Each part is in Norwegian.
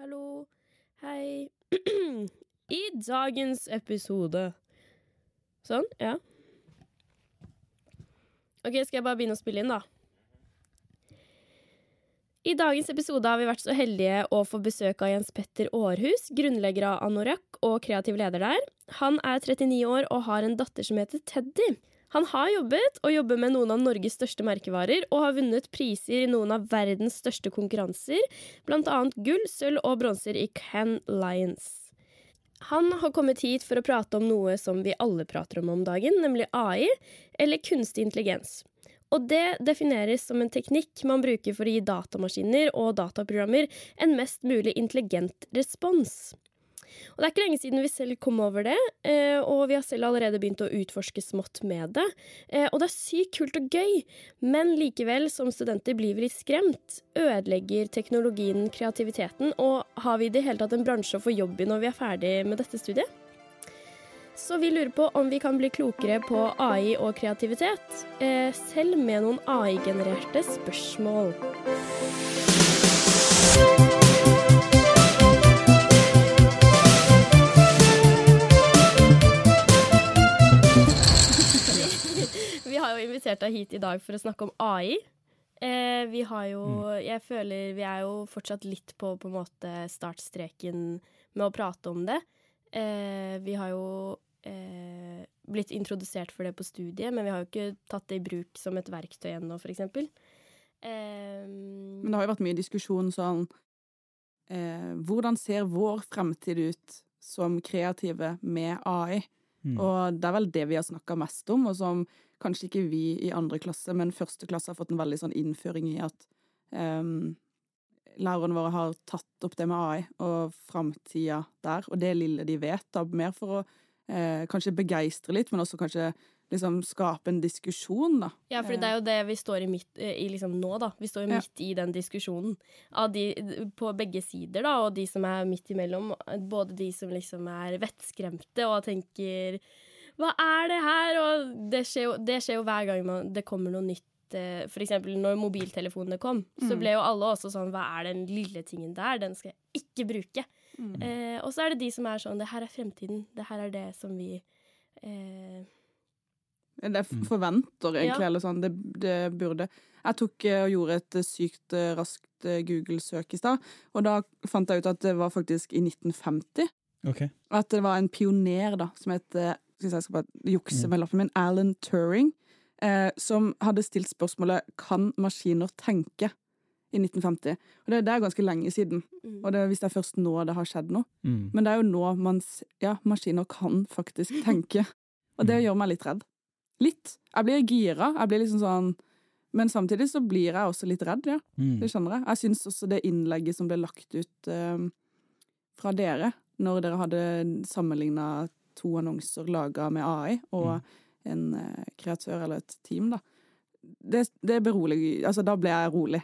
Hallo. Hei. I dagens episode Sånn, ja. Ok, skal jeg bare begynne å spille inn, da? I dagens episode har vi vært så heldige å få besøk av Jens Petter Aarhus, grunnlegger av Anorak og kreativ leder der. Han er 39 år og har en datter som heter Teddy. Han har jobbet og jobber med noen av Norges største merkevarer og har vunnet priser i noen av verdens største konkurranser, annet gull, sølv og bronser i Can Lions. Han har kommet hit for å prate om noe som vi alle prater om om dagen, nemlig AI, eller kunstig intelligens. Og det defineres som en teknikk man bruker for å gi datamaskiner og dataprogrammer en mest mulig intelligent respons. Og Det er ikke lenge siden vi selv kom over det, eh, og vi har selv allerede begynt å utforske smått med det. Eh, og det er sykt kult og gøy, men likevel, som studenter blir vi litt skremt. Ødelegger teknologien kreativiteten, og har vi i det hele tatt en bransje å få jobb i når vi er ferdig med dette studiet? Så vi lurer på om vi kan bli klokere på AI og kreativitet, eh, selv med noen AI-genererte spørsmål. Vi invitert deg hit i dag for å snakke om AI. Eh, vi har jo Jeg føler vi er jo fortsatt litt på på en måte startstreken med å prate om det. Eh, vi har jo eh, blitt introdusert for det på studiet, men vi har jo ikke tatt det i bruk som et verktøy ennå, for eksempel. Eh, Men det har jo vært mye diskusjon sånn eh, Hvordan ser vår fremtid ut som kreative med AI? Mm. Og det er vel det vi har snakka mest om, og som kanskje ikke vi i andre klasse, men første klasse har fått en veldig sånn innføring i at um, lærerne våre har tatt opp det med AI og framtida der, og det lille de vet, da, mer for å eh, kanskje begeistre litt, men også kanskje liksom skape en diskusjon, da. Ja, for det er jo det vi står i, midt, i liksom nå, da. Vi står jo Ja. midt i den diskusjonen. Av de, på begge sider, da, og de som er midt imellom. Både de som liksom er vettskremte og tenker Hva er det her? Og det skjer jo, det skjer jo hver gang man, det kommer noe nytt. F.eks. For eksempel når mobiltelefonene kom, så Mm. ble jo alle også sånn Hva er den lille tingen der? Den skal jeg ikke bruke. Mm. Eh, og så er det de som er sånn Det her er fremtiden. Det her er det som vi eh, Det Mm. forventer, egentlig, Ja. eller sånn. Det, det burde Jeg tok eh, og gjorde et eh, sykt eh, raskt eh, Google-søk i stad, og da fant jeg ut at det var faktisk i 1950. Okay. At det var en pioner, da, som het eh, jeg skal bare jukse Mm. med lappen min. Alan Turing. Eh, som hadde stilt spørsmålet Kan maskiner tenke? i 1950. Og det, det er ganske lenge siden. mm. Og det, hvis det er først nå det har skjedd noe. Mm. Men det er jo nå man Ja, maskiner kan faktisk tenke. Og det Mm. gjør meg litt redd. Litt. Jeg blir gira. Jeg blir liksom sånn Men samtidig så blir jeg også litt redd, ja. Mm. Det skjønner jeg. Jeg syns også det innlegget som ble lagt ut eh, fra dere, når dere hadde sammenligna to annonser laga med AI og Mm. en eh, kreatør eller et team, da. Det, det beroliger Altså, da ble jeg rolig.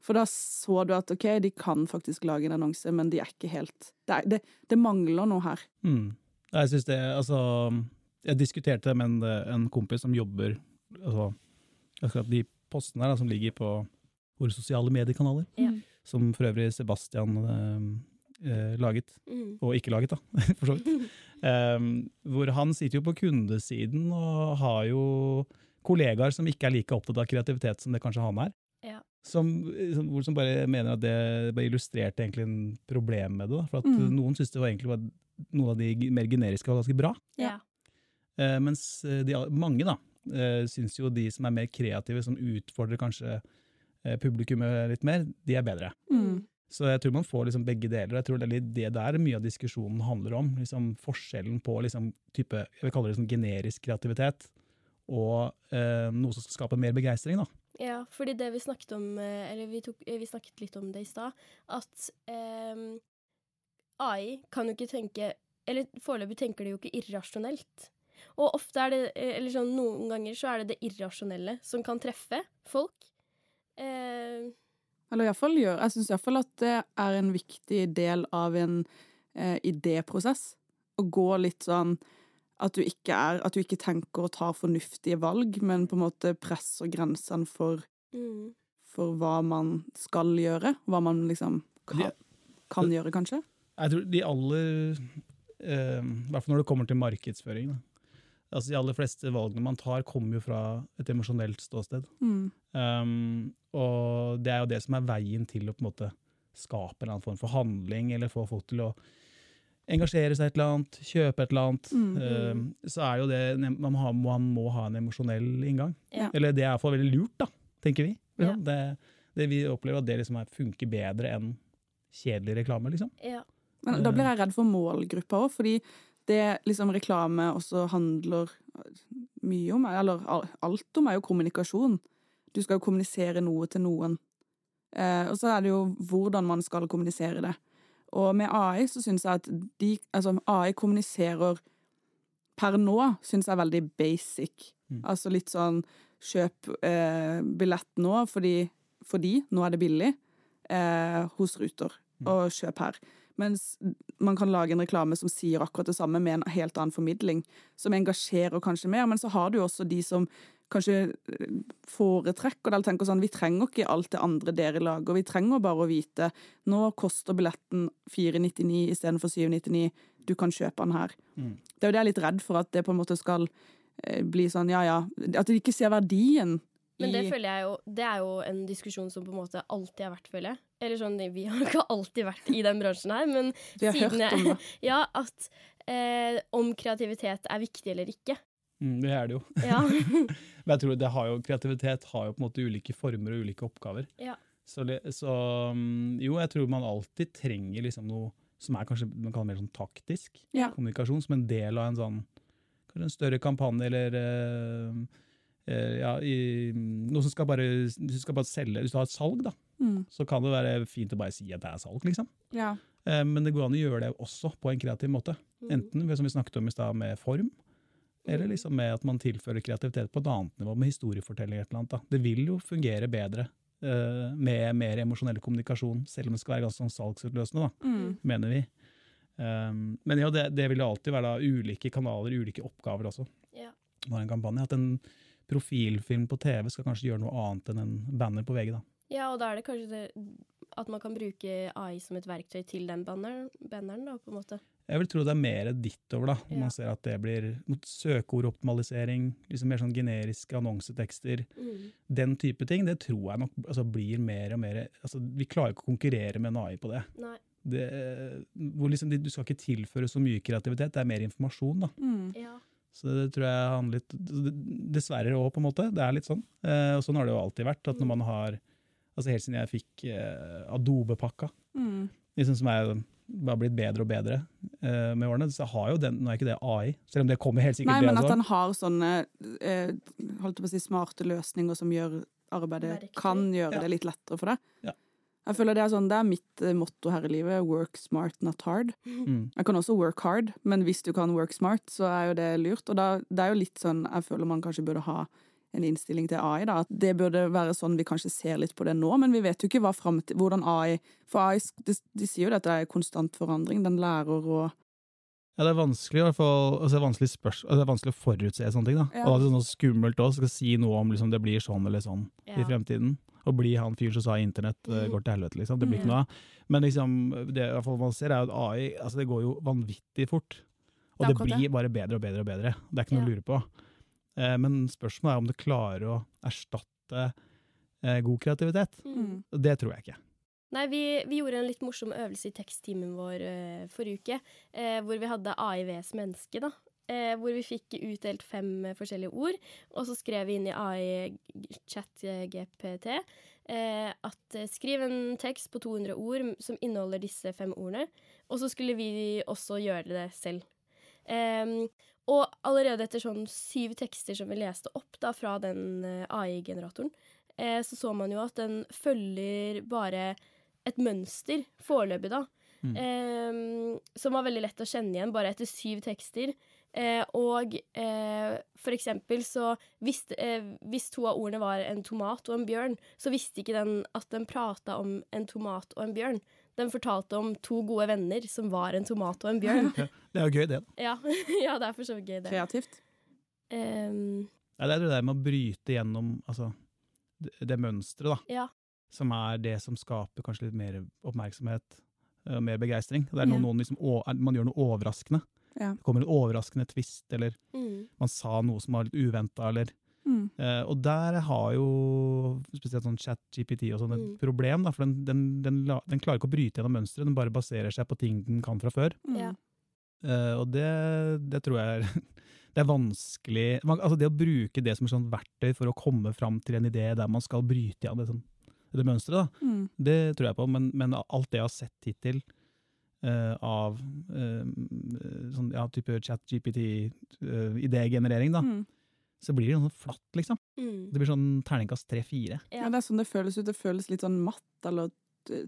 For da så du at OK, de kan faktisk lage en annonse, men de er ikke helt Det, er, det, det mangler noe her. Mm. Jeg synes det, altså Jeg diskuterte det med en, en kompis som jobber altså, Akkurat de postene her da, som ligger på våre sosiale mediekanaler, Ja. som for øvrig Sebastian eh, eh, laget, Mm. og ikke laget, da, for så vidt. Um, hvor han sitter jo på kundesiden og har jo kollegaer som ikke er like opptatt av kreativitet som det kanskje han er. Ja. Som, som, hvor- som bare mener at det bare illustrerte egentlig en problem med det. Da. For at Mm. noen syntes det var egentlig var, noen av de mer generiske var ganske bra. Ja. Uh, mens eh, de, mange da, uh, syns jo de som er mer kreative, som utfordrer kanskje uh, publikummet litt mer, de er bedre. Mm. Så jeg tror man får liksom begge deler. Jeg tror det er det der mye av diskusjonen handler om. Liksom forskjellen på liksom type, jeg vil kalle det sånn generisk kreativitet og eh, noe som skal skape mer begeistring. Ja, fordi det vi snakket om, eh, eller vi, tok, eh, vi snakket litt om det i stad, at eh, AI kan jo ikke tenke Eller foreløpig tenker de jo ikke irrasjonelt. Og ofte er det, eh, eller sånn noen ganger så er det det irrasjonelle som kan treffe folk. Eh, Eller iallfall gjør Jeg syns iallfall at det er en viktig del av en eh, idéprosess. Å gå litt sånn at du ikke er At du ikke tenker og tar fornuftige valg, men på en måte presser grensene for, mm, for hva man skal gjøre. Hva man liksom kan. Kan gjøre, kanskje? Jeg tror de aller eh, hvert fall når det kommer til markedsføring. Da. Altså De aller fleste valgene man tar, kommer jo fra et emosjonelt ståsted. Mm. Um, og det er jo det som er veien til å på en måte skape en eller annen form for handling, eller få folk til å engasjere seg i et eller annet, kjøpe et eller annet. Mm. Um, så er jo det Man må ha, man må ha en emosjonell inngang. Ja. Eller det er iallfall veldig lurt, da, tenker vi. Ja. Liksom. Det, det Vi opplever at det liksom er, funker bedre enn kjedelig reklame, liksom. Ja. Men da blir jeg redd for målgruppa òg, fordi det liksom reklame også handler mye om, eller alt om, er jo kommunikasjon. Du skal jo kommunisere noe til noen. Eh, og så er det jo hvordan man skal kommunisere det. Og med AI så syns jeg at de Altså, AI kommuniserer per nå, syns jeg er veldig basic. Mm. Altså litt sånn kjøp eh, billett nå fordi, fordi nå er det billig eh, hos Ruter, og kjøp her. Mens man kan lage en reklame som sier akkurat det samme, med en helt annen formidling, som engasjerer kanskje mer. Men så har du også de som kanskje eh, foretrekker det, eller tenker sånn Vi trenger ikke alt det andre dere lager, vi trenger bare å vite nå koster billetten 499 istedenfor 799, du kan kjøpe den her. Mm. Det er jo det jeg er litt redd for, at det på en måte skal eh, bli sånn ja ja, at de ikke ser verdien Men det føler jeg jo Det er jo en diskusjon som på en måte alltid har vært, føler jeg. Eller sånn, vi har ikke alltid vært i den bransjen her, men Vi har siden hørt om jeg, det. Ja, at eh, om kreativitet er viktig eller ikke. Mm, det er det jo. Ja. Men jeg tror det har jo, kreativitet har jo på en måte ulike former og ulike oppgaver. Ja. Så, så mm, jo, jeg tror man alltid trenger liksom noe som er kanskje man kaller mer sånn taktisk Ja. kommunikasjon, som en del av en sånn kanskje en større kampanje eller eh, ja, i, noe som skal bare, du skal bare selge. Hvis du har et salg, da, Mm. så kan det være fint å bare si at det er salg, liksom. Ja. Eh, Men det går an å gjøre det også på en kreativ måte. Mm. Enten som vi snakket om i stad, med form, eller liksom med at man tilfører kreativitet på et annet nivå, med historiefortelling eller et eller annet. Da. Det vil jo fungere bedre uh, med mer emosjonell kommunikasjon, selv om det skal være ganske sånn salgsutløsende, da, Mm. mener vi. Um, men ja, det, det vil jo alltid være da, ulike kanaler, ulike oppgaver også. Ja. Når en kampanje. At en profilfilm på TV skal kanskje gjøre noe annet enn en banner på VG, da. ja, og da er det kanskje det at man kan bruke AI som et verktøy til den banneren, banneren da, på en måte. Jeg vil tro det er mer ditt over, da. Når Ja. man ser at det blir mot søkeordoptimalisering, liksom mer sånn generiske annonsetekster. Mm. Den type ting, det tror jeg nok altså, blir mer og mer altså, Vi klarer ikke å konkurrere med en AI på det. Nei. det hvor liksom, Du skal ikke tilføre så mye kreativitet, det er mer informasjon. da. Mm. Ja. Så det tror jeg handler litt Dessverre òg, på en måte. Det er litt sånn. Eh, og sånn har det jo alltid vært. at når man har, altså Helt siden jeg fikk eh, Adobe-pakka, Mm. liksom som er bare blitt bedre og bedre eh, med årene, så har jo den Nå er ikke det AI, selv om det kommer helt sikkert Nei, det men at også. den har sånne eh, holdt på å si, smarte løsninger som gjør arbeidet kan gjøre Ja. det litt lettere for deg. Ja. Jeg føler Det er sånn, det er mitt eh, motto her i livet. Work smart, not hard. Mm. Jeg kan også work hard, men hvis du kan work smart, så er jo det lurt. Og da, det er jo litt sånn jeg føler man kanskje burde ha en innstilling til AI. da, At det burde være sånn vi kanskje ser litt på det nå, men vi vet jo ikke hva fremtid, hvordan AI For AI, de, de sier jo at det er konstant forandring. Den lærer å Ja, det er vanskelig, i hvert fall, altså det er vanskelig, spørs, altså det er vanskelig å forutse sånne ting. da. Ja. Og det er sånn skummelt å skal si noe om liksom, det blir sånn eller sånn i fremtiden. Og bli han fyren som sa internett uh, går til helvete, liksom. Det blir ikke noe av. Men liksom, det i hvert fall man ser er at AI altså det går jo vanvittig fort. Og Det det, blir bare bedre og bedre og bedre. Det er ikke noe å lure på. Uh, men spørsmålet er om det klarer å erstatte uh, god kreativitet. Mm. Det tror jeg ikke. Nei, vi, vi gjorde en litt morsom øvelse i teksttimen vår uh, forrige uke, uh, hvor vi hadde AIVs menneske, da. Eh, hvor vi fikk utdelt fem eh, forskjellige ord, og så skrev vi inn i AI chat eh, GPT eh, at eh, skriv en tekst på 200 ord som inneholder disse fem ordene, og så skulle vi også gjøre det selv. Em, og allerede etter sånn syv tekster som vi leste opp da fra den eh, AI-generatoren, eh, så så man jo at den følger bare et mønster, foreløpig, da. Mm. Eh, som var veldig lett å kjenne igjen, bare etter syv tekster. Eh, og eh, for eksempel så visste, eh, Hvis to av ordene var en tomat og en bjørn, så visste ikke den at den prata om en tomat og en bjørn. Den fortalte om to gode venner som var en tomat og en bjørn. Det er jo gøy, det. da. ja, ja, det er for så vidt gøy, det. kreativt. Ehm, Ja, det er det der med å bryte gjennom altså, det, det mønsteret, da. ja. Som er det som skaper kanskje litt mer oppmerksomhet. og mer begeistring. Det er noe, Ja. noen liksom, å, man gjør noe overraskende. Ja. Det kommer en overraskende twist, eller Mm. man sa noe som var litt uventa, eller Mm. eh, Og der har jo spesielt sånn chat-GPT og sånn et Mm. problem, da, for den, den, den, den klarer ikke å bryte gjennom mønsteret, den bare baserer seg på ting den kan fra før. Mm. Ja. Eh, og det, det tror jeg er det er vanskelig man, altså Det å bruke det som et sånt verktøy for å komme fram til en idé der man skal bryte gjennom det, sånn, det mønsteret, da, Mm. det tror jeg på. Men, men alt det jeg har sett hittil eh, av uh, sånn, ja, type chat-GPT-idégenerering, da, Mm. så blir det sånn flatt, liksom. Mm. Det blir sånn terningkast tre-fire. Ja, det er sånn det føles ut. Det føles litt sånn matt eller eh,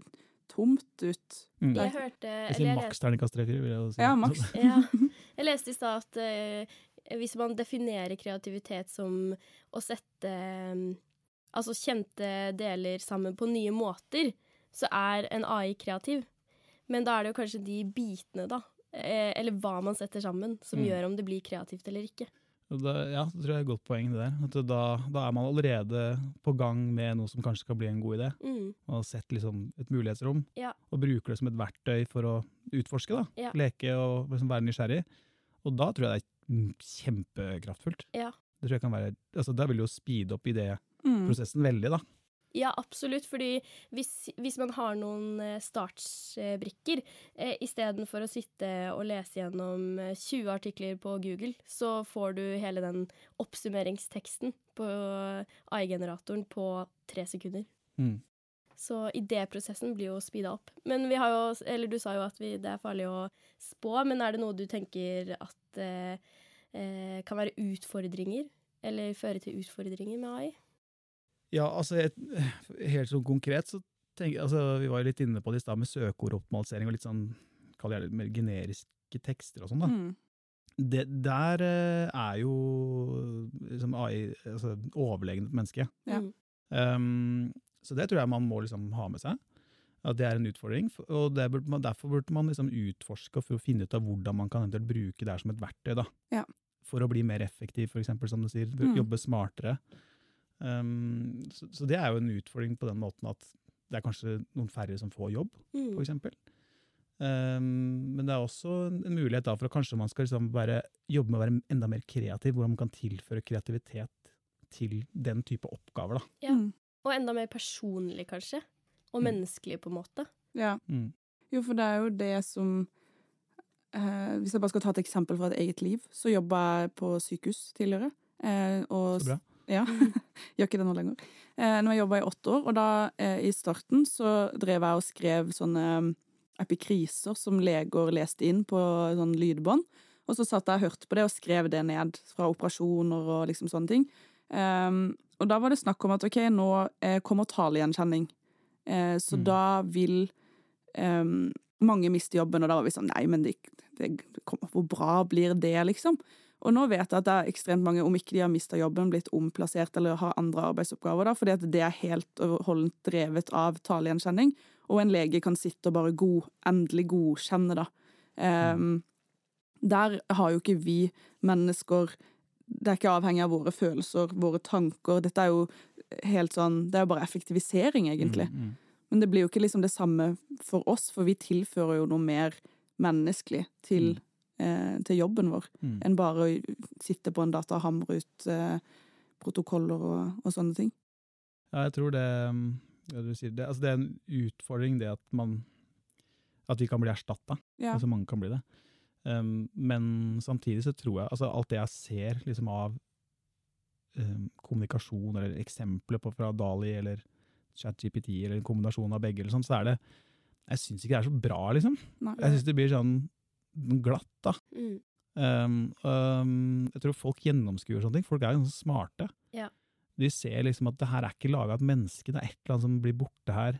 tomt ut. Mm. Jeg hørte Jeg sier maks terningkast tre-fire. vil jeg si. Ja, maks. Ja. Jeg leste i stad at eh, hvis man definerer kreativitet som å sette eh, altså kjente deler sammen på nye måter, så er en AI kreativ. Men da er det jo kanskje de bitene, da, eh, eller hva man setter sammen, som Mm. gjør om det blir kreativt eller ikke. Det, ja, det tror jeg er et godt poeng det der. At da, da er man allerede på gang med noe som kanskje skal bli en god idé. Mm. Man har sett liksom et mulighetsrom, Ja. og bruker det som et verktøy for å utforske. da. Ja. Leke og liksom være nysgjerrig. Og da tror jeg det er mm, kjempekraftfullt. Ja. Det tror jeg kan være, altså Da vil jo speede opp Mm. idéprosessen veldig. da. Ja, absolutt. Fordi hvis, hvis man har noen eh, startsbrikker, eh, istedenfor å sitte og lese gjennom eh, 20 artikler på Google, så får du hele den oppsummeringsteksten på AI-generatoren på tre sekunder. Mm. Så idéprosessen blir jo speeda opp. Men vi har jo, eller du sa jo at vi, det er farlig å spå, men er det noe du tenker at eh, eh, kan være utfordringer? Eller føre til utfordringer med AI? Ja, altså jeg, Helt sånn konkret så tenker jeg, altså Vi var jo litt inne på det i stad med søkeordoptimalisering og litt sånn, kaller jeg det mer generiske tekster og sånn. da. Mm. Det, der eh, er jo liksom AI altså, overlegent menneske. Ja. Um, så det tror jeg man må liksom ha med seg. At det er en utfordring. Og det burde man, derfor burde man liksom utforske for å finne ut av hvordan man kan eventuelt bruke det her som et verktøy. da. Ja. For å bli mer effektiv, for eksempel, som du sier. Mm. Jobbe smartere. Um, så, så det er jo en utfordring på den måten at det er kanskje noen færre som får jobb, Mm. for eksempel. Um, men det er også en en mulighet da for at kanskje man skal liksom bare jobbe med å være enda mer kreativ, hvordan man kan tilføre kreativitet til den type oppgaver. da. Ja. Mm. Og enda mer personlig, kanskje. Og Mm. menneskelig, på en måte. Ja. Mm. Jo, for det er jo det som eh, Hvis jeg bare skal ta et eksempel fra et eget liv, så jobba jeg på sykehus tidligere. Eh, og, Så bra. Ja. Gjør ikke det nå lenger. Eh, når jeg jobba i åtte år, og da eh, i starten så drev jeg og skrev sånne mm, epikriser som leger leste inn på sånn lydbånd. Og så satt jeg og hørte på det og skrev det ned fra operasjoner og liksom sånne ting. Um, og da var det snakk om at ok, nå eh, kommer talegjenkjenning. Eh, så Mm. da vil um, mange miste jobben, og da var vi sånn nei, men det, det kommer, hvor bra blir det, liksom? Og nå vet jeg at det er ekstremt mange, om ikke de har mista jobben, blitt omplassert eller har andre arbeidsoppgaver, da, fordi at det er helt og holdent drevet av talegjenkjenning. Og en lege kan sitte og bare god, endelig godkjenne, da. Um, der har jo ikke vi mennesker Det er ikke avhengig av våre følelser, våre tanker. Dette er jo helt sånn Det er jo bare effektivisering, egentlig. Mm, mm. Men det blir jo ikke liksom det samme for oss, for vi tilfører jo noe mer menneskelig til, eh, til jobben vår, Mm. enn bare å sitte på en data og hamre ut eh, protokoller og, og sånne ting. Ja, jeg tror det, um, ja, du sier det, altså det er en utfordring det at man at vi kan bli erstatta. Ja. Altså mange kan bli det. Um, men samtidig så tror jeg altså alt det jeg ser liksom av um, kommunikasjon eller eksempler på fra Dali eller ChatGPT eller en kombinasjon av begge, eller sånt, så er det Jeg syns ikke det er så bra, liksom. Nei. Jeg syns det blir sånn glatt, da. Mm. Um, um, jeg tror folk gjennomskuer sånne ting. Folk er jo sånn smarte. Ja. De ser liksom at det her er ikke laga av et menneske, det er et eller annet som blir borte her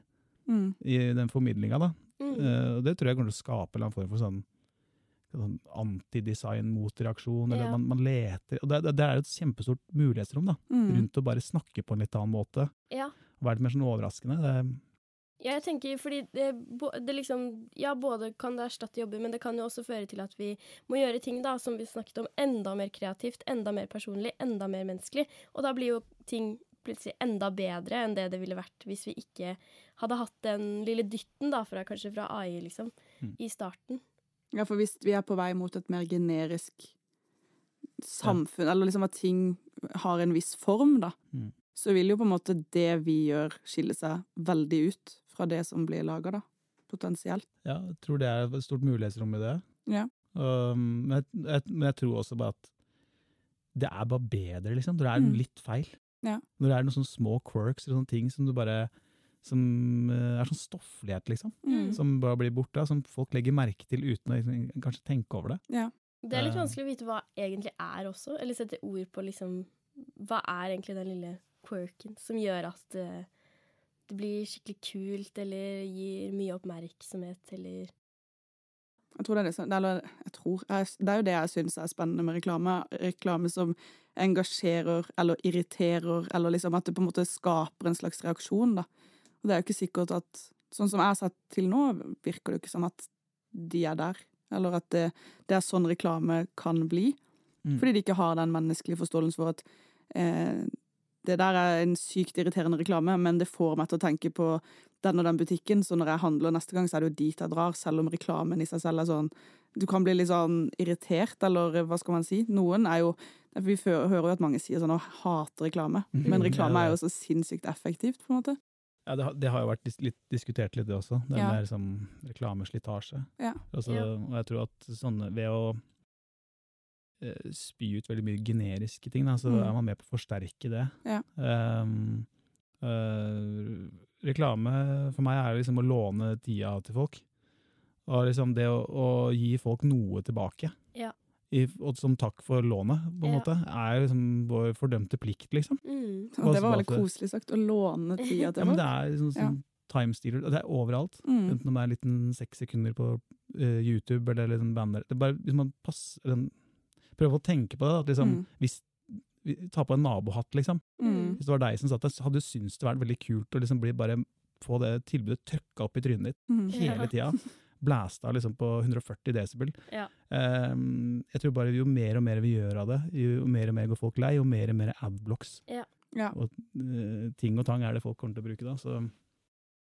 Mm. i den formidlinga. da. Mm. Uh, det tror jeg kommer til å skape en eller annen form for sånn, sånn antidesign-motreaksjon. eller Ja. man, man leter, og det, det, er et kjempestort mulighetsrom da, Mm. rundt å bare snakke på en litt annen måte. Ja. Være litt mer sånn overraskende. Det, Ja, jeg tenker fordi det, det liksom Ja, både kan det erstatte jobber, men det kan jo også føre til at vi må gjøre ting da, som vi snakket om, enda mer kreativt, enda mer personlig, enda mer menneskelig. Og da blir jo ting plutselig enda bedre enn det det ville vært hvis vi ikke hadde hatt den lille dytten da, fra, kanskje fra AI, liksom, Mm. i starten. Ja, for hvis vi er på vei mot et mer generisk samfunn, eller liksom at ting har en viss form, da, Mm. så vil jo på en måte det vi gjør, skille seg veldig ut fra det som blir laga, da. Potensielt. Ja, jeg tror det er et stort mulighetsrom i det. Ja. Um, men, jeg, jeg, men jeg tror også bare at det er bare bedre, liksom. Når Det er Mm. litt feil. Ja. Når det er noen sånne små quirks eller sånne ting som du bare som eh, er sånn stofflighet, liksom. Mm. Som bare blir borte, som folk legger merke til uten å liksom, kanskje tenke over det. Ja. Det er litt Eh. vanskelig å vite hva egentlig er også, eller sette ord på liksom Hva er egentlig den lille quirken som gjør at eh, det blir skikkelig kult, eller gir mye oppmerksomhet, eller Jeg tror det er det som Eller jeg tror Det er jo det jeg syns er spennende med reklame. Reklame som engasjerer eller irriterer, eller liksom at det på en måte skaper en slags reaksjon, da. Og det er jo ikke sikkert at Sånn som jeg har sett til nå, virker det jo ikke som at de er der. Eller at det, det er sånn reklame kan bli. Mm. Fordi de ikke har den menneskelige forståelsen for at eh, det der er en sykt irriterende reklame, men det får meg til å tenke på den og den butikken, så når jeg handler neste gang, så er det jo dit jeg drar, selv om reklamen i seg selv er sånn Du kan bli litt sånn irritert, eller hva skal man si? Noen er jo Vi hører jo at mange sier sånn å hater reklame, men reklame er jo så sinnssykt effektivt, på en måte. Ja, det, har- det har jo vært dis litt, diskutert litt, det også. Det Ja. med liksom, reklameslitasje. Ja. Altså, Ja. Og jeg tror at sånne, ved å spy ut veldig mye generiske ting, da, så Mm. er man med på å forsterke det. Ja. Um, uh, reklame for meg er liksom å låne tida til folk. Og liksom det å, å gi folk noe tilbake. Ja. I, og som takk for lånet, på en Ja. måte, er liksom vår fordømte plikt, liksom. mm. Og det var veldig koselig sagt, å låne tida Ja, til men folk. det er liksom Ja. sånn timestealer, stealer det er overalt. Mm. Enten om det er en liten seks sekunder på uh, YouTube eller liksom banner. Det er bare, hvis man passer, den, prøver å tenke på det, at liksom, Mm. hvis, vi- ta på en nabohatt, liksom. Mm. Hvis det var deg som satt der, så hadde du syntes det vært veldig kult å liksom bli bare få det tilbudet trøkka opp i trynet ditt Mm. hele tida. Blæsta liksom på 140 desibel. Ja. Um, jeg tror bare jo mer og mer vi gjør av det, jo mer og mer går folk lei, jo mer og mer adblocks Ja. og uh, ting og tang er det folk kommer til å bruke da. Så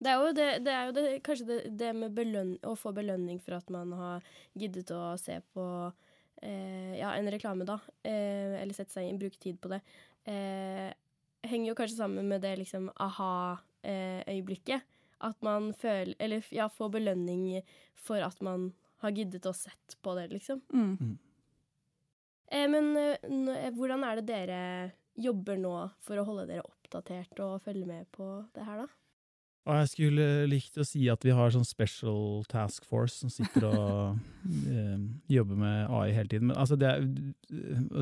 Det er jo, det, det er jo det, kanskje det, det med belønn, å få belønning for at man har giddet å se på ja, en reklame, da. Eh, eller sette seg inn, bruke tid på det. Eh, henger jo kanskje sammen med det liksom aha-øyeblikket. at man føler Eller ja, får belønning for at man har giddet å sett på det, liksom. Mm. Eh, men eh, eh, hvordan er det dere jobber nå for å holde dere oppdatert og følge med på det her, da? Og jeg skulle likt å si at vi har sånn special task force som sitter og eh, jobber med AI hele tiden. Men altså det er,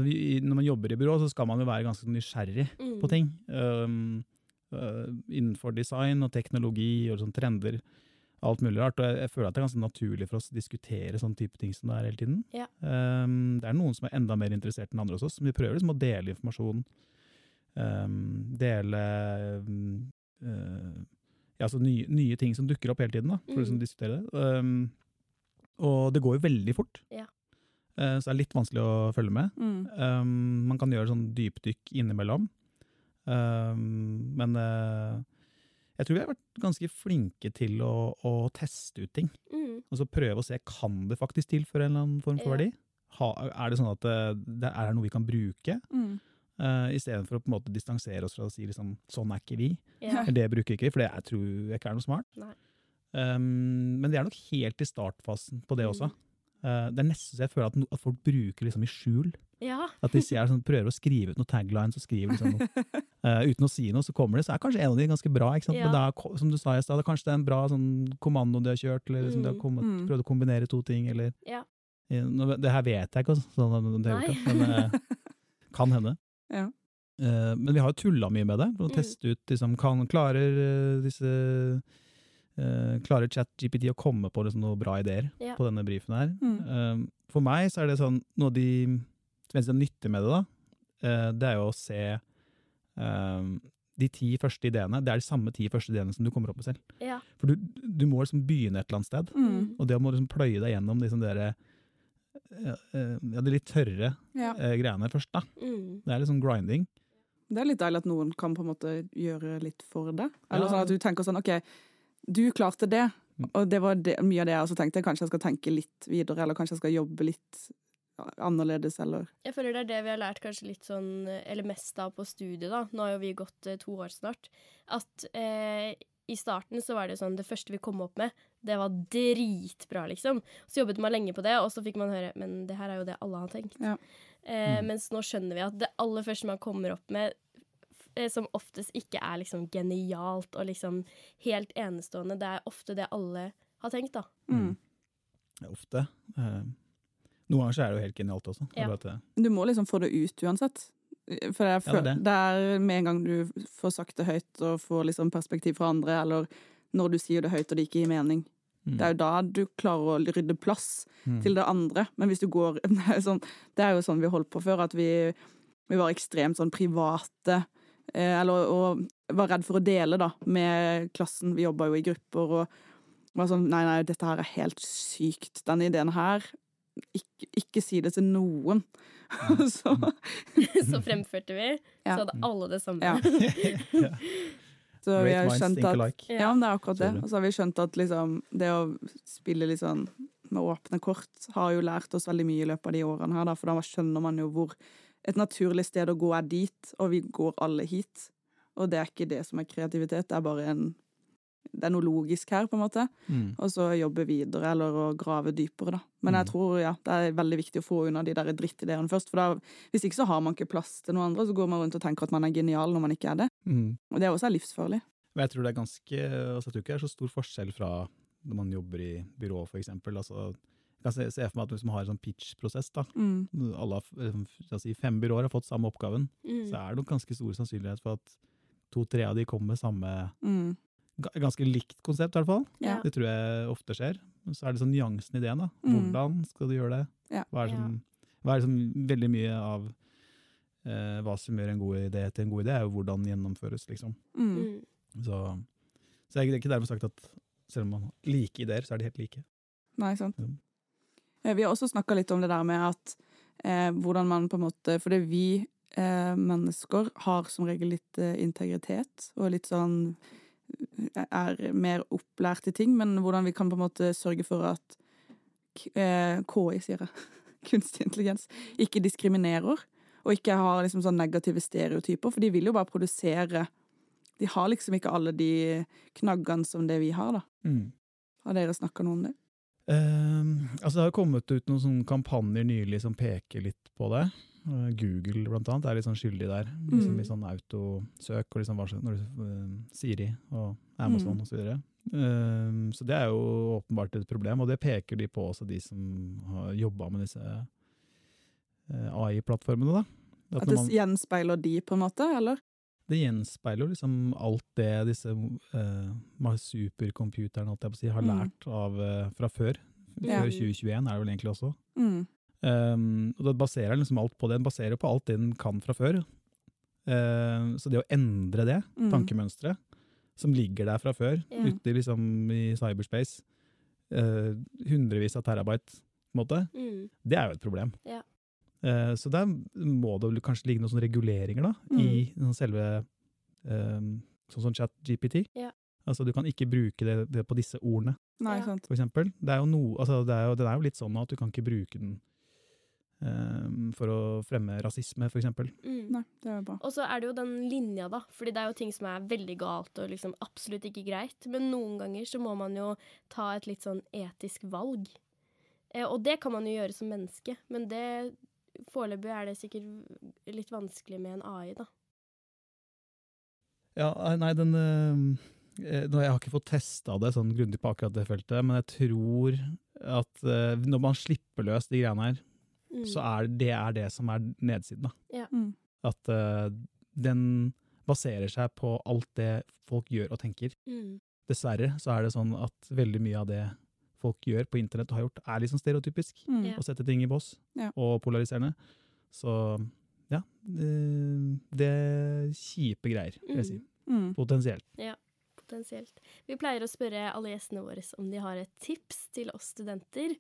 vi, når man jobber i byrå, så skal man jo være ganske nysgjerrig Mm. på ting. Um, uh, innenfor design og teknologi og sånn trender. Alt mulig rart. Og jeg, jeg føler at det er ganske naturlig for oss å diskutere sånn type ting som det er hele tiden. Ja. Um, det er noen som er enda mer interessert enn andre hos oss. Men vi prøver liksom å dele informasjon. Um, dele um, uh, ja, altså nye, nye ting som dukker opp hele tiden, da, for å liksom Mm. diskutere det. Um, og det går jo veldig fort. Ja. Uh, så det er litt vanskelig å følge med. Mm. Um, man kan gjøre sånn dypdykk innimellom. Um, men uh, jeg tror vi har vært ganske flinke til å, å teste ut ting. Mm. Og så prøve å se kan det faktisk tilføre en eller annen form for Ja. verdi. Ha, er det sånn at det, det er noe vi kan bruke, Mm. Uh, istedenfor å på en måte distansere oss fra å si liksom, sånn er ikke vi. Ja. Det bruker ikke vi for det jeg tror jeg ikke er noe smart. Um, men vi er nok helt i startfasen på det også. Uh, det er nesten så jeg føler at, no, at folk bruker liksom i skjul. ja. At de sånn, prøver å skrive ut noen taglines og skriver liksom noe. Uh, uten å si noe, så kommer det, så er kanskje en av de ganske bra. Ikke sant? Ja. Men det er, som du sa i stad, kanskje det er en bra sånn, kommando de har kjørt, eller liksom, de har Mm. kommet, Mm. prøvd å kombinere to ting, eller Ja. Eh, Det her vet jeg ikke, altså, sånn, det men eh, kan hende. Ja. Uh, men vi har jo tulla mye med det, for å Mm. teste ut liksom, kan, klarer uh, disse uh, Klarer ChatGPT å komme på liksom, noen bra ideer Ja. på denne brifen her? Mm. For meg så er det sånn Noe av de som er nyttig med det, da, det er jo å se de ti første ideene. Det er de samme ti første ideene som du kommer opp med selv. Ja. For du, du må liksom begynne et eller annet sted. Mm. Og det å liksom pløye deg gjennom liksom dere, ja, eh, de litt tørre Ja. eh, greiene først, da. Mm. Det er litt sånn grinding. Det er litt deilig at noen kan på en måte gjøre litt for det. Eller Ja. sånn at du tenker sånn OK, du klarte det, Mm. og det var det, mye av det jeg også tenkte. Kanskje jeg skal tenke litt videre, eller kanskje jeg skal jobbe litt annerledes, eller Jeg føler det er det vi har lært kanskje litt sånn, eller mest av på studiet, da. Nå har jo vi gått eh, to år snart. At eh, i starten så var det sånn, det første vi kom opp med, det var dritbra, liksom. Så jobbet man lenge på det, og så fikk man høre men det her er jo det alle har tenkt. Ja. Eh, Mm. Mens nå skjønner vi at det aller første man kommer opp med, eh, som oftest ikke er liksom genialt og liksom helt enestående, det er ofte det alle har tenkt, da. mm. Ja, Ofte. Eh, noen ganger så er det jo helt genialt også. Ja. Du må liksom få det ut uansett. For jeg Ja, det er føler, det. det er med en gang du får sagt det høyt og får liksom perspektiv fra andre, eller når du sier det høyt og det ikke gir mening. Mm. Det er jo da du klarer å rydde plass Mm. til det andre. Men hvis du går Det er sånn, det er jo sånn vi holdt på før, at vi, vi var ekstremt sånn private. Eh, eller og var redd for å dele, da, med klassen. Vi jobba jo i grupper og var sånn Nei, nei, dette her er helt sykt. Den ideen her Ikke, ikke si det til noen. så så fremførte vi, Ja. så hadde alle det samme. Ja. Ja. Så vi har skjønt at. Ja, men det er akkurat det. Og så har vi skjønt at liksom, det å spille litt sånn med åpne kort har jo lært oss veldig mye i løpet av de årene her, da, for da skjønner man jo hvor et naturlig sted å gå er dit, og vi går alle hit. Og det er ikke det som er kreativitet, det er bare en det er noe logisk her, på en måte. Mm. Og så jobbe videre, eller å grave dypere, da. Men jeg Mm. tror ja, det er veldig viktig å få unna de der drittideene først. For da, hvis ikke så har man ikke plass til noen andre, så går man rundt og tenker at man er genial når man ikke er det. Mm. Og det er også livsfarlig. Men jeg tror det er ganske altså, Jeg tror ikke det er så stor forskjell fra når man jobber i byrå, for eksempel. Altså, jeg kan se, se for meg at hvis man har en sånn pitch-prosess, da. Mm. Alle, eh, si, fem byråer har fått samme oppgaven. Mm. Så er det nok ganske stor sannsynlighet for at to-tre av de kommer med samme Mm. Ga- Ganske likt konsept, i hvert fall. Ja. Det tror jeg ofte skjer. Så er det sånn nyansen i ideen. da. Mm. Hvordan skal du gjøre det? Ja. Hva er det som, hva er det som veldig mye av eh, hva som gjør en god idé til en god idé, er jo hvordan den gjennomføres, liksom. Mm. Mm. Så, så det er ikke dermed sagt at selv om man har like ideer, så er de helt like. Nei, sant. Mm. Eh, Vi har også snakka litt om det der med at eh, hvordan man på en måte For det vi eh, mennesker har som regel litt eh, integritet og litt sånn Er mer opplært i ting, men hvordan vi kan på en måte sørge for at eh, KI, sier jeg, kunstig intelligens, ikke diskriminerer. Og ikke har liksom sånn negative stereotyper, for de vil jo bare produsere De har liksom ikke alle de knaggene som det vi har, da. Mm. Har dere snakka noe om det? Um, altså det har kommet ut noen sånne kampanjer nylig som peker litt på det. Eh, Google blant annet er litt sånn skyldig der. Liksom Mm. I sånn autosøk og liksom når du, eh, Siri og Amazon Mm. og så. Ehm, så det er jo åpenbart et problem, og det peker de på også, de som har jobba med disse uh, AI-plattformene. da. At At det man- gjenspeiler de, på en måte, eller? det gjenspeiler liksom alt det disse uh, supercomputerne si, har Mm. lært av uh, fra før. Ja. Før 2021 er det vel egentlig også. Mm. Um, og det baserer liksom alt på det. Den baserer på alt det den kan fra før. Uh, så det å endre det, Mm. tankemønsteret, som ligger der fra før, yeah. ute liksom i cyberspace, uh, hundrevis av terabyte, på en måte, Mm. det er jo et problem. Yeah. Uh, så der må det kanskje ligge noen sånne reguleringer da, Mm. i den selve um, Sånn som chat-GPT. Ja. Altså, du kan ikke bruke det, det på disse ordene Nei, Ja. for eksempel. Det er jo no, altså det er jo, den er jo litt sånn at du kan ikke bruke den ehm, for å fremme rasisme, for eksempel. Mm. Nei, det er bra. Og så er det jo den linja, da. Fordi det er jo ting som er veldig galt og liksom absolutt ikke greit. Men noen ganger så må man jo ta et litt sånn etisk valg. Eh, og det kan man jo gjøre som menneske, men det Foreløpig er det sikkert litt vanskelig med en AI, da. Ja, nei, den ehm, eh, Jeg har ikke fått testa det sånn grundig på akkurat det feltet, men jeg tror at eh, når man slipper løs de greiene her, Mm. så er det er det som er nedsiden. da. Mm. At uh, den baserer seg på alt det folk gjør og tenker. Mm. Dessverre så er det sånn at veldig mye av det folk gjør på internett og har gjort, er sånn stereotypisk. Mm. Å sette ting i bås, Ja. og polariserende. Så ja, det, det er kjipe greier, vil jeg si. Mm. Potensielt. Potensielt. Vi pleier å spørre alle gjestene våre om de har et tips til oss studenter.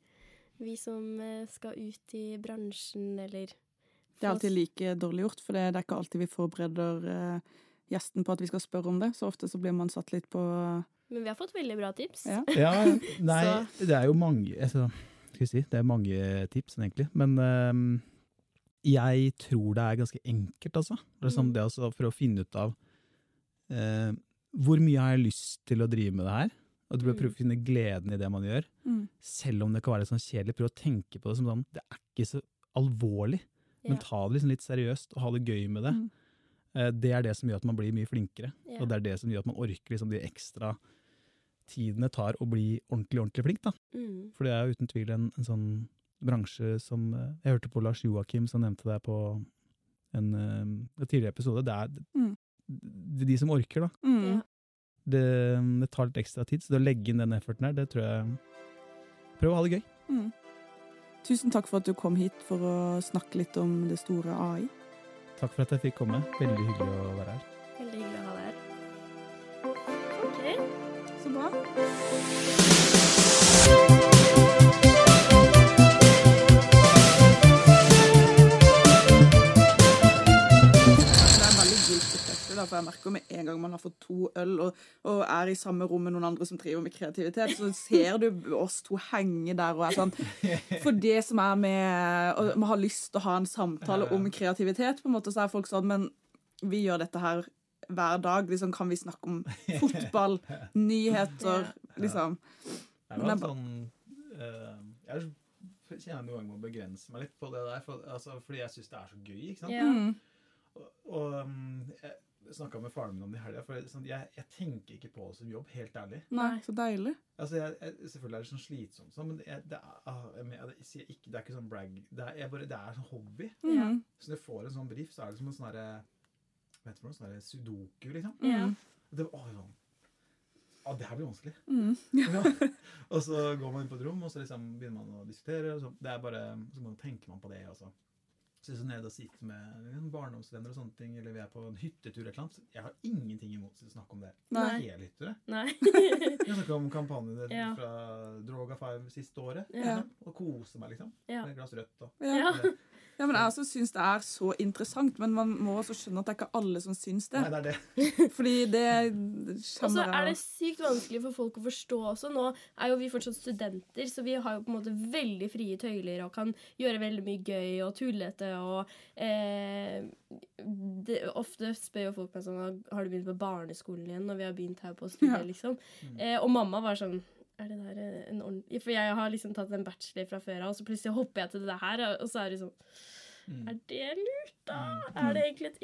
Vi som eh, skal ut i bransjen eller Det er alltid like dårlig gjort, for det, er ikke alltid vi forbereder eh, gjesten på at vi skal spørre om det. Så ofte så blir man satt litt på Men vi har fått veldig bra tips. Ja. Ja, nei, Så- det er jo mange altså, skal vi si, Det er mange tips, egentlig. Men ehm, jeg tror det er ganske enkelt, altså. Det er sånn, Mm. det altså for å finne ut av eh, hvor mye har jeg lyst til å drive med det her? Og prøve Mm. å finne gleden i det man gjør. mm. Selv om det kan være litt sånn kjedelig. Prøv å tenke på det som sånn Det er ikke så alvorlig, men ta det liksom litt seriøst og ha det gøy med det. Mm. Eh, Det er det som gjør at man blir mye flinkere. Ja. Og det er det som gjør at man orker liksom de ekstra tidene tar å bli ordentlig, ordentlig flink. da. Mm. For det er jo uten tvil en, en sånn bransje som eh, Jeg hørte på Lars Joakim som nevnte det på en, eh, en tidligere episode. Det er Mm. de, de som orker, da. Mm. Ja. Det, det tar litt ekstra tid, så det å legge inn den efforten her, det tror jeg Prøv å ha det gøy. Mm. Tusen takk for at du kom hit for å snakke litt om det store AI. Takk for at jeg fikk komme. Veldig hyggelig å være her. Veldig hyggelig å ha deg her. Ok. Så bra. Da, for jeg merker med en gang man har fått to øl og, og er i samme rom med noen andre som driver med kreativitet, så ser du oss to henge der og er sånn For det som er med Og man har lyst til å ha en samtale om kreativitet, på en måte, så er folk sånn Men vi gjør dette her hver dag. Liksom, kan vi snakke om fotball, nyheter, liksom? Det er sånn eh, Jeg kjenner noen ganger må begrense meg litt på det der, for, altså, fordi jeg syns det er så gøy. ikke sant? Yeah. Mm. Og, og jeg snakka med faren min om det i helga, for sånn, jeg, jeg tenker ikke på det som jobb, helt ærlig. Nei, så deilig. Altså, jeg, jeg, Selvfølgelig er det sånn slitsomt, sånn, men jeg, det, er, ah, jeg, jeg ikke, det er ikke sånn brag. Det er, jeg bare, det er sånn hobby. Mm. Så når jeg får en sånn brief, så er det som en sånn herre Vet du hva, sånn sudoku, liksom. Ja. Mm. Det, å, sånn. Å, det her blir vanskelig. Mm. Ja. og så går man inn på et rom, og så liksom begynner man å diskutere. Og så, det er bare, så tenker man på det. Og så sitter så nede og sitter med barndomsvenner og sånne ting, eller vi er på en hyttetur eller annet. Jeg har ingenting imot å snakke om det. Nei. Helhyttere. Nei. Jeg snakka om kampanjene Ja. fra Droga 5 siste året. Ja. liksom, Og kose meg, liksom. Ja. Med et glass rødt og Ja. Ja. Men Jeg også syns det er så interessant, men man må også skjønne at det er ikke alle som syns det. Nei, det er det. Fordi det Og så er det sykt vanskelig for folk å forstå også. Nå er jo vi fortsatt studenter, så vi har jo på en måte veldig frie tøyler og kan gjøre veldig mye gøy og tullete og eh, det, Ofte spør jo folk meg sånn Har du begynt på barneskolen igjen når vi har begynt her på studiet, Ja. liksom. Mm. Eh, og mamma var sånn er det der eh, en ordentlig For jeg har liksom tatt en bachelor fra før av, og så plutselig hopper jeg til det her, og så er det sånn Mm. Er det lurt, da? Mm. Er det egentlig et